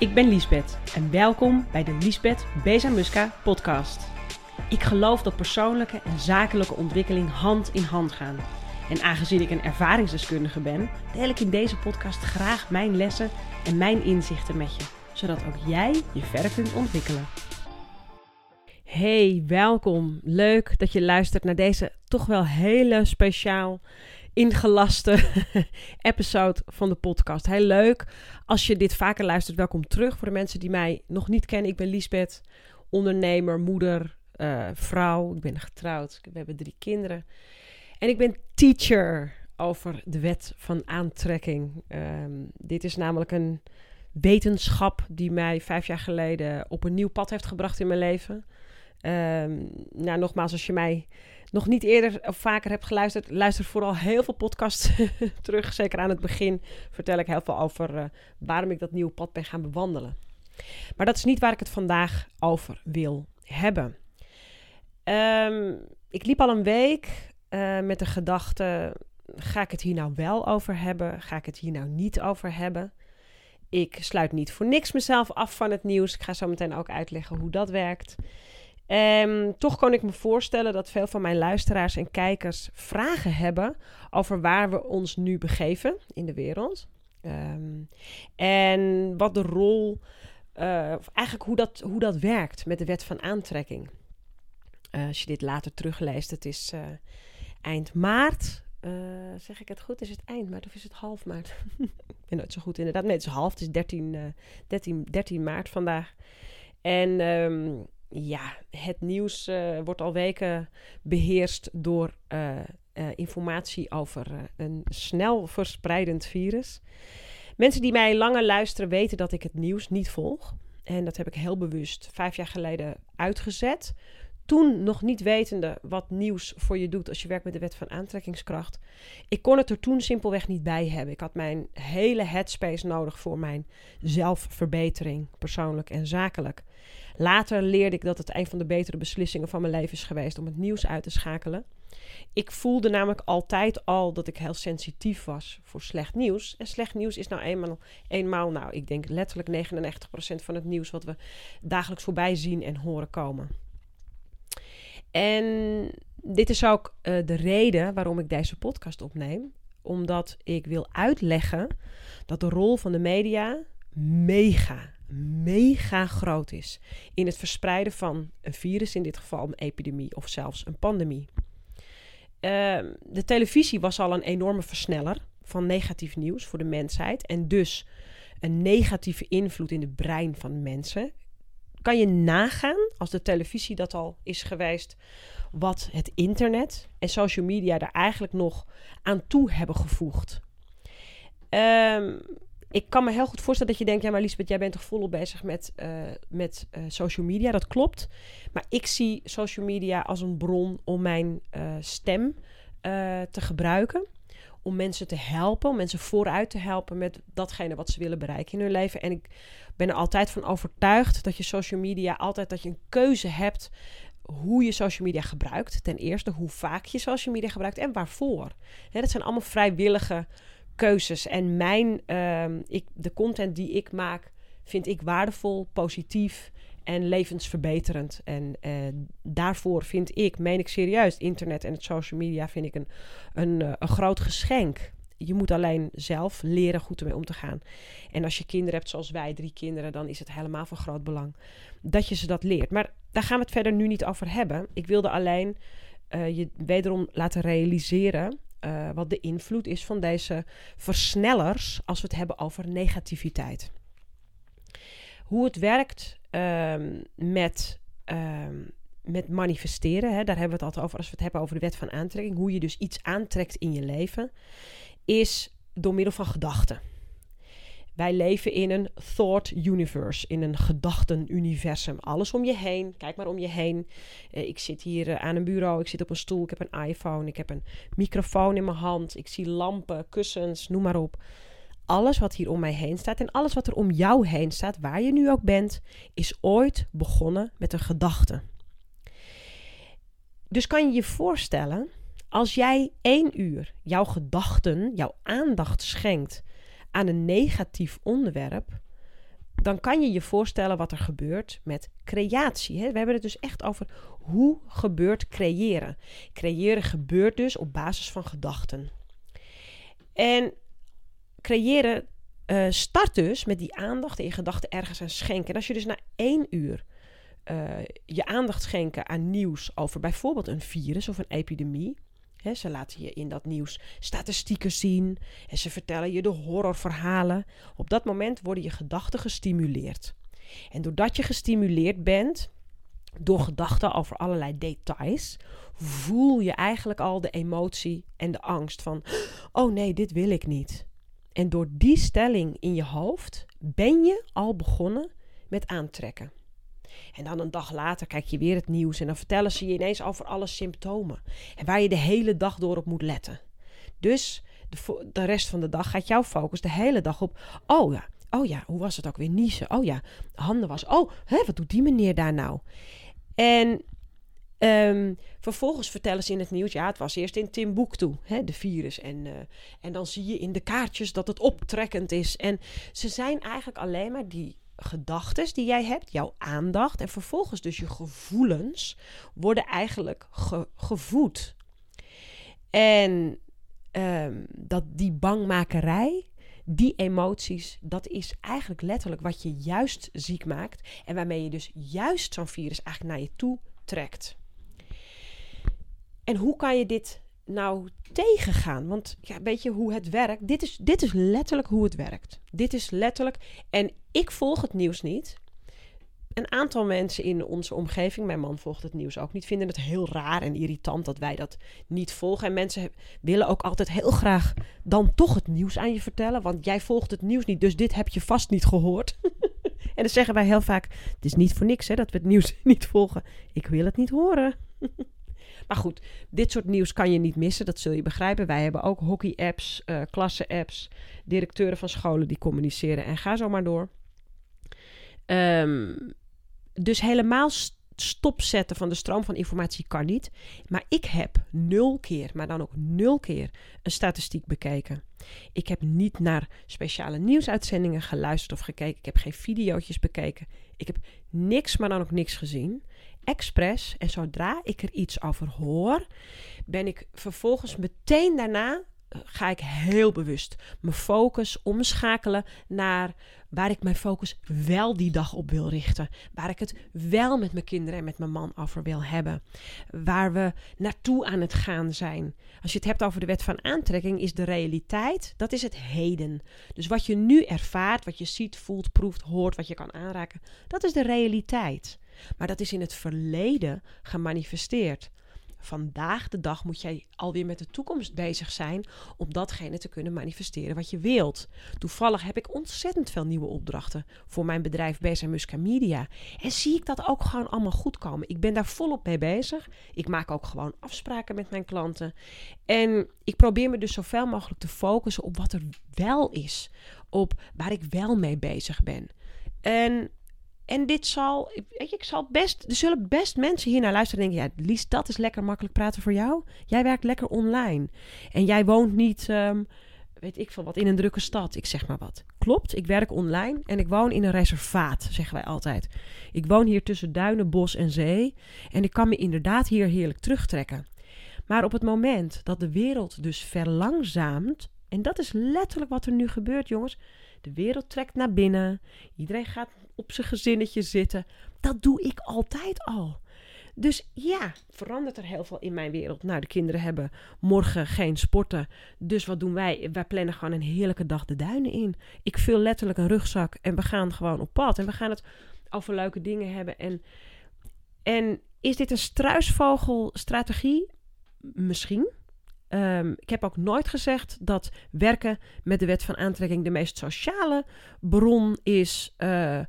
Ik ben Liesbeth en welkom bij de Liesbeth Bezamuska podcast. Ik geloof dat persoonlijke en zakelijke ontwikkeling hand in hand gaan. En aangezien ik een ervaringsdeskundige ben, deel ik in deze podcast graag mijn lessen en mijn inzichten met je, zodat ook jij je verder kunt ontwikkelen. Hey, welkom. Leuk dat je luistert naar deze toch wel hele speciaal ingelaste episode van de podcast. Heel leuk. Als je dit vaker luistert, welkom terug. Voor de mensen die mij nog niet kennen, ik ben Liesbeth, ondernemer, moeder, uh, vrouw. Ik ben getrouwd. We hebben drie kinderen. En ik ben teacher over de wet van aantrekking. Um, dit is namelijk een wetenschap die mij vijf jaar geleden op een nieuw pad heeft gebracht in mijn leven. Um, nou, nogmaals, als je mij nog niet eerder of vaker hebt geluisterd, luister vooral heel veel podcasts terug. Zeker aan het begin vertel ik heel veel over uh, waarom ik dat nieuwe pad ben gaan bewandelen. Maar dat is niet waar ik het vandaag over wil hebben. Um, ik liep al een week uh, met de gedachte: ga ik het hier nou wel over hebben? Ga ik het hier nou niet over hebben? Ik sluit niet voor niks mezelf af van het nieuws. Ik ga zo meteen ook uitleggen hoe dat werkt. Um, toch kan ik me voorstellen dat veel van mijn luisteraars en kijkers vragen hebben over waar we ons nu begeven in de wereld. Um, en wat de rol, uh, of eigenlijk hoe dat, hoe dat werkt met de wet van aantrekking. Uh, als je dit later terugleest, het is uh, eind maart. zeg ik het goed? Is het eind maart of is het half maart? ik ben nooit zo goed inderdaad. Nee, het is half. Het is 13, 13, 13 maart vandaag. En um, ja, het nieuws uh, wordt al weken beheerst door uh, uh, informatie over een snel verspreidend virus. Mensen die mij langer luisteren weten dat ik het nieuws niet volg. En dat heb ik heel bewust vijf jaar geleden uitgezet. Toen nog niet wetende wat nieuws voor je doet als je werkt met de wet van aantrekkingskracht. Ik kon het er toen simpelweg niet bij hebben. Ik had mijn hele headspace nodig voor mijn zelfverbetering, persoonlijk en zakelijk. Later leerde ik dat het een van de betere beslissingen van mijn leven is geweest om het nieuws uit te schakelen. Ik voelde namelijk altijd al dat ik heel sensitief was voor slecht nieuws. En slecht nieuws is nou eenmaal, eenmaal nou, ik denk letterlijk 99% van het nieuws wat we dagelijks voorbij zien en horen komen. En dit is ook uh, de reden waarom ik deze podcast opneem. Omdat ik wil uitleggen dat de rol van de media mega, mega groot is in het verspreiden van een virus, in dit geval een epidemie of zelfs een pandemie. Uh, de televisie was al een enorme versneller van negatief nieuws voor de mensheid en dus een negatieve invloed in het brein van mensen. Kan je nagaan, als de televisie dat al is geweest, wat het internet en social media daar eigenlijk nog aan toe hebben gevoegd? Um, ik kan me heel goed voorstellen dat je denkt: ja, maar Lisbeth, jij bent toch volop bezig met, uh, met uh, social media. Dat klopt. Maar ik zie social media als een bron om mijn uh, stem te gebruiken. Om mensen te helpen, om mensen vooruit te helpen met datgene wat ze willen bereiken in hun leven. En ik ben er altijd van overtuigd dat je social media altijd dat je een keuze hebt hoe je social media gebruikt. Ten eerste hoe vaak je social media gebruikt en waarvoor. Dat zijn allemaal vrijwillige keuzes. En mijn, uh, ik, de content die ik maak, vind ik waardevol, positief en levensverbeterend. En uh, daarvoor vind ik, meen ik serieus, internet en het social media vind ik een, een, uh, een groot geschenk. Je moet alleen zelf leren goed ermee om te gaan. En als je kinderen hebt, zoals wij, drie kinderen, dan is het helemaal van groot belang dat je ze dat leert. Maar daar gaan we het verder nu niet over hebben. Ik wilde alleen uh, je wederom laten realiseren uh, wat de invloed is van deze versnellers als we het hebben over negativiteit. Hoe het werkt um, met, um, met manifesteren, hè, daar hebben we het altijd over als we het hebben over de wet van aantrekking. Hoe je dus iets aantrekt in je leven, is door middel van gedachten. Wij leven in een thought universe, in een gedachtenuniversum. Alles om je heen, kijk maar om je heen. Uh, ik zit hier uh, aan een bureau, ik zit op een stoel, ik heb een iPhone, ik heb een microfoon in mijn hand, ik zie lampen, kussens, noem maar op. Alles wat hier om mij heen staat en alles wat er om jou heen staat, waar je nu ook bent, is ooit begonnen met een gedachte. Dus kan je je voorstellen, als jij één uur jouw gedachten, jouw aandacht schenkt aan een negatief onderwerp, dan kan je je voorstellen wat er gebeurt met creatie. We hebben het dus echt over hoe gebeurt creëren. Creëren gebeurt dus op basis van gedachten. En creëren uh, start dus met die aandacht en je gedachten ergens aan schenken. En als je dus na één uur uh, je aandacht schenken aan nieuws over bijvoorbeeld een virus of een epidemie. Ze laten je in dat nieuws statistieken zien en ze vertellen je de horrorverhalen. Op dat moment worden je gedachten gestimuleerd. En doordat je gestimuleerd bent door gedachten over allerlei details, voel je eigenlijk al de emotie en de angst van: oh nee, dit wil ik niet. En door die stelling in je hoofd ben je al begonnen met aantrekken. En dan een dag later kijk je weer het nieuws en dan vertellen ze je ineens over alle symptomen. En waar je de hele dag door op moet letten. Dus de, rest van de dag gaat jouw focus de hele dag op. Oh ja, oh ja, hoe was het ook weer? Niezen. Oh ja, handen was. Oh, wat doet die meneer daar nou? En um, vervolgens vertellen ze in het nieuws, ja, het was eerst in Timbuktu, hè, de virus. En, uh, en dan zie je in de kaartjes dat het optrekkend is. En ze zijn eigenlijk alleen maar die gedachten die jij hebt, jouw aandacht en vervolgens dus je gevoelens worden eigenlijk ge gevoed. En um, dat die bangmakerij, die emoties, dat is eigenlijk letterlijk wat je juist ziek maakt en waarmee je dus juist zo'n virus eigenlijk naar je toe trekt. En hoe kan je dit nou tegengaan? Want ja, weet je hoe het werkt? Dit is, dit is letterlijk hoe het werkt. Dit is letterlijk. En ik volg het nieuws niet. Een aantal mensen in onze omgeving, mijn man volgt het nieuws ook niet, vinden het heel raar en irritant dat wij dat niet volgen. En mensen willen ook altijd heel graag dan toch het nieuws aan je vertellen, want jij volgt het nieuws niet, dus dit heb je vast niet gehoord. en dan zeggen wij heel vaak: Het is niet voor niks hè, dat we het nieuws niet volgen. Ik wil het niet horen. Maar goed, dit soort nieuws kan je niet missen, dat zul je begrijpen. Wij hebben ook hockey-apps, uh, klasse-apps, directeuren van scholen die communiceren en ga zo maar door. Um, dus helemaal stopzetten van de stroom van informatie kan niet. Maar ik heb nul keer, maar dan ook nul keer, een statistiek bekeken. Ik heb niet naar speciale nieuwsuitzendingen geluisterd of gekeken. Ik heb geen video's bekeken. Ik heb niks, maar dan ook niks gezien expres. En zodra ik er iets over hoor, ben ik vervolgens meteen daarna eh, ga ik heel bewust mijn focus omschakelen naar waar ik mijn focus wel die dag op wil richten. Waar ik het wel met mijn kinderen en met mijn man over wil hebben. Waar we naartoe aan het gaan zijn. Als je het hebt over de wet van aantrekking, is de realiteit, dat is het heden. Dus wat je nu ervaart, wat je ziet, voelt, proeft, hoort, wat je kan aanraken, dat is de realiteit. Maar dat is in het verleden gemanifesteerd. Vandaag de dag moet jij alweer met de toekomst bezig zijn om datgene te kunnen manifesteren wat je wilt. Toevallig heb ik ontzettend veel nieuwe opdrachten voor mijn bedrijf Bezig Musca Media. En zie ik dat ook gewoon allemaal goed komen. Ik ben daar volop mee bezig. Ik maak ook gewoon afspraken met mijn klanten. En ik probeer me dus zoveel mogelijk te focussen op wat er wel is. Op waar ik wel mee bezig ben. En en dit zal, weet je, ik zal best, er zullen best mensen hier naar luisteren en denken, ja, Lies, dat is lekker makkelijk praten voor jou. Jij werkt lekker online. En jij woont niet, um, weet ik veel wat, in een drukke stad. Ik zeg maar wat. Klopt, ik werk online en ik woon in een reservaat, zeggen wij altijd. Ik woon hier tussen duinen, bos en zee. En ik kan me inderdaad hier heerlijk terugtrekken. Maar op het moment dat de wereld dus verlangzaamt, en dat is letterlijk wat er nu gebeurt, jongens. De wereld trekt naar binnen. Iedereen gaat op zijn gezinnetje zitten. Dat doe ik altijd al. Dus ja, verandert er heel veel in mijn wereld. Nou, de kinderen hebben morgen geen sporten. Dus wat doen wij? Wij plannen gewoon een heerlijke dag de duinen in. Ik vul letterlijk een rugzak en we gaan gewoon op pad. En we gaan het over leuke dingen hebben. En, en is dit een struisvogelstrategie? Misschien. Um, ik heb ook nooit gezegd dat werken met de wet van aantrekking de meest sociale bron is. Uh,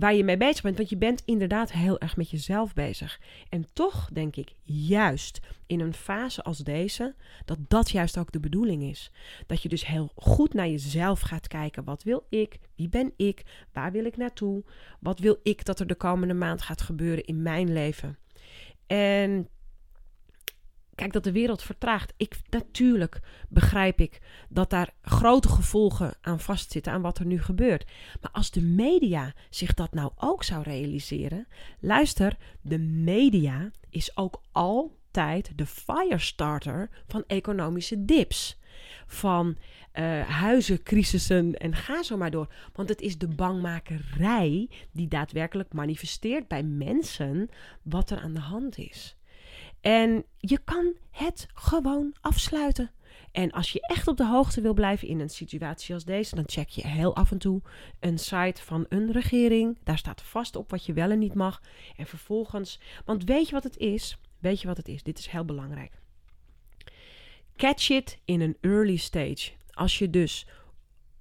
waar je mee bezig bent. Want je bent inderdaad heel erg met jezelf bezig. En toch denk ik juist in een fase als deze, dat dat juist ook de bedoeling is. Dat je dus heel goed naar jezelf gaat kijken. Wat wil ik? Wie ben ik? Waar wil ik naartoe? Wat wil ik dat er de komende maand gaat gebeuren in mijn leven? En Kijk, dat de wereld vertraagt. Ik, natuurlijk begrijp ik dat daar grote gevolgen aan vastzitten aan wat er nu gebeurt. Maar als de media zich dat nou ook zou realiseren. Luister, de media is ook altijd de firestarter van economische dips. Van uh, huizencrisissen en ga zo maar door. Want het is de bangmakerij die daadwerkelijk manifesteert bij mensen wat er aan de hand is. En je kan het gewoon afsluiten. En als je echt op de hoogte wil blijven in een situatie als deze, dan check je heel af en toe een site van een regering. Daar staat vast op wat je wel en niet mag. En vervolgens, want weet je wat het is? Weet je wat het is? Dit is heel belangrijk. Catch it in een early stage. Als je dus,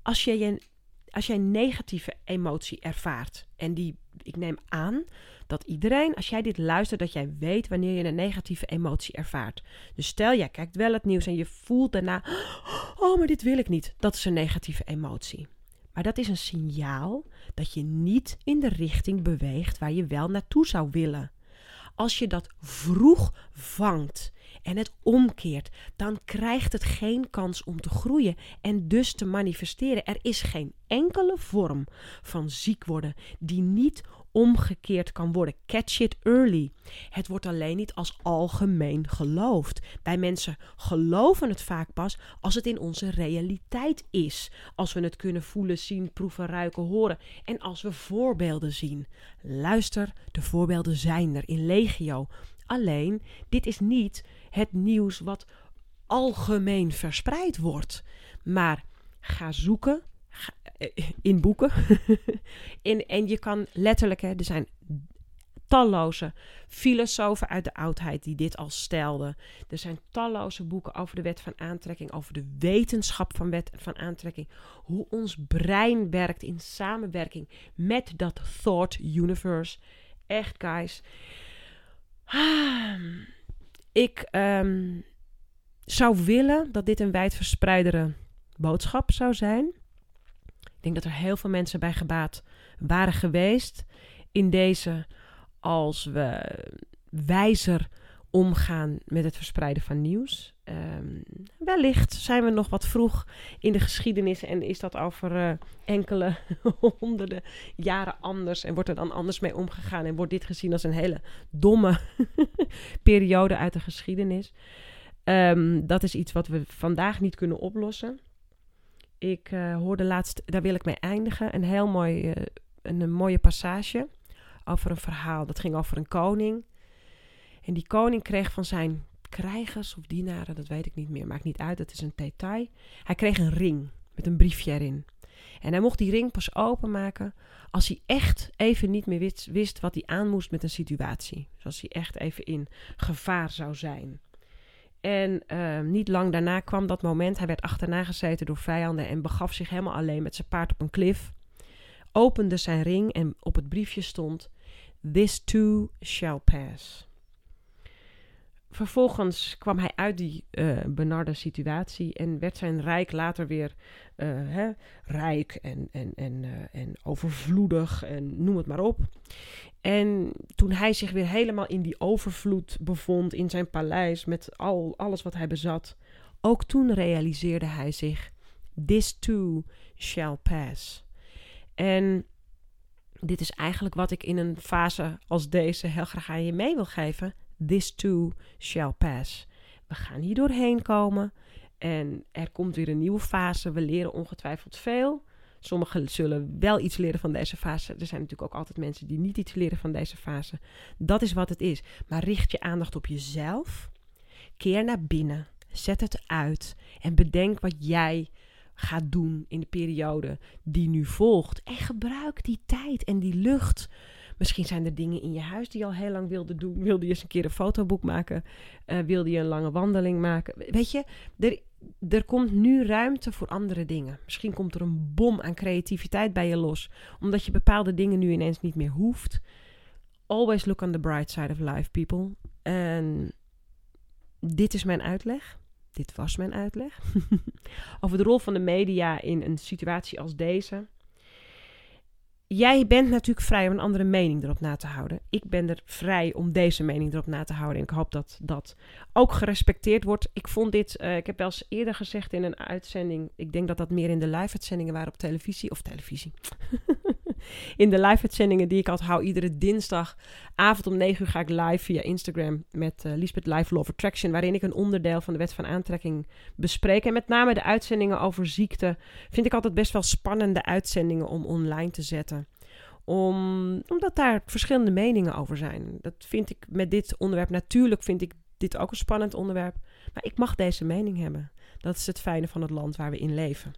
als je een, als jij negatieve emotie ervaart, en die, ik neem aan dat iedereen, als jij dit luistert, dat jij weet wanneer je een negatieve emotie ervaart. Dus stel, jij kijkt wel het nieuws en je voelt daarna, oh, maar dit wil ik niet. Dat is een negatieve emotie. Maar dat is een signaal dat je niet in de richting beweegt waar je wel naartoe zou willen. Als je dat vroeg vangt en het omkeert, dan krijgt het geen kans om te groeien en dus te manifesteren. Er is geen enkele vorm van ziek worden die niet omgekeerd kan worden. Catch it early. Het wordt alleen niet als algemeen geloofd. Wij mensen geloven het vaak pas als het in onze realiteit is. Als we het kunnen voelen, zien, proeven, ruiken, horen. En als we voorbeelden zien. Luister, de voorbeelden zijn er in legio. Alleen, dit is niet het nieuws wat algemeen verspreid wordt. Maar ga zoeken in boeken. in, en je kan letterlijk, hè, er zijn talloze filosofen uit de oudheid die dit al stelden. Er zijn talloze boeken over de wet van aantrekking, over de wetenschap van wet van aantrekking. Hoe ons brein werkt in samenwerking met dat thought universe. Echt, guys. Ik um, zou willen dat dit een wijdverspreidere boodschap zou zijn. Ik denk dat er heel veel mensen bij gebaat waren geweest in deze als we wijzer omgaan met het verspreiden van nieuws. Um, wellicht zijn we nog wat vroeg in de geschiedenis en is dat over uh, enkele honderden jaren anders en wordt er dan anders mee omgegaan en wordt dit gezien als een hele domme periode uit de geschiedenis. Um, dat is iets wat we vandaag niet kunnen oplossen. Ik uh, hoorde laatst, daar wil ik mee eindigen, een heel mooi, een, een, mooie passage over een verhaal. Dat ging over een koning. En die koning kreeg van zijn krijgers of dienaren, dat weet ik niet meer, maakt niet uit, dat is een detail. Hij kreeg een ring met een briefje erin. En hij mocht die ring pas openmaken als hij echt even niet meer wist, wist wat hij aan moest met een situatie. Dus als hij echt even in gevaar zou zijn. En uh, niet lang daarna kwam dat moment. Hij werd achterna gezeten door vijanden en begaf zich helemaal alleen met zijn paard op een klif. Opende zijn ring en op het briefje stond: This too shall pass. Vervolgens kwam hij uit die uh, benarde situatie en werd zijn rijk later weer uh, hè, rijk en, en, en, uh, en overvloedig en noem het maar op. En toen hij zich weer helemaal in die overvloed bevond in zijn paleis met al, alles wat hij bezat, ook toen realiseerde hij zich: This too shall pass. En dit is eigenlijk wat ik in een fase als deze heel graag aan je mee wil geven. This too shall pass. We gaan hier doorheen komen en er komt weer een nieuwe fase. We leren ongetwijfeld veel. Sommigen zullen wel iets leren van deze fase. Er zijn natuurlijk ook altijd mensen die niet iets leren van deze fase. Dat is wat het is. Maar richt je aandacht op jezelf. Keer naar binnen. Zet het uit. En bedenk wat jij gaat doen in de periode die nu volgt. En gebruik die tijd en die lucht. Misschien zijn er dingen in je huis die je al heel lang wilde doen. Wilde je eens een keer een fotoboek maken? Uh, wilde je een lange wandeling maken? Weet je, er, er komt nu ruimte voor andere dingen. Misschien komt er een bom aan creativiteit bij je los, omdat je bepaalde dingen nu ineens niet meer hoeft. Always look on the bright side of life, people. En dit is mijn uitleg. Dit was mijn uitleg. Over de rol van de media in een situatie als deze. Jij bent natuurlijk vrij om een andere mening erop na te houden. Ik ben er vrij om deze mening erop na te houden. En ik hoop dat dat ook gerespecteerd wordt. Ik vond dit, uh, ik heb wel eens eerder gezegd in een uitzending. Ik denk dat dat meer in de live-uitzendingen waren op televisie. Of televisie. in de live-uitzendingen die ik altijd hou. Iedere dinsdagavond om 9 uur ga ik live via Instagram met uh, Lisbeth Live of Attraction. Waarin ik een onderdeel van de wet van aantrekking bespreek. En met name de uitzendingen over ziekte. Vind ik altijd best wel spannende uitzendingen om online te zetten. Om, omdat daar verschillende meningen over zijn. Dat vind ik met dit onderwerp. Natuurlijk vind ik dit ook een spannend onderwerp. Maar ik mag deze mening hebben. Dat is het fijne van het land waar we in leven.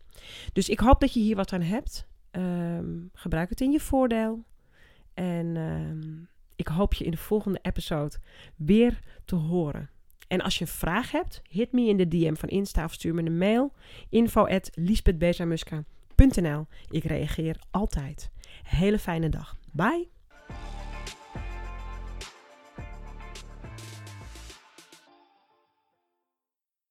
Dus ik hoop dat je hier wat aan hebt. Ehm, gebruik het in je voordeel. En ehm, ik hoop je in de volgende episode weer te horen. En als je een vraag hebt, hit me in de DM van Insta of stuur me een mail. info Ik reageer altijd. Hele fijne dag. Bye!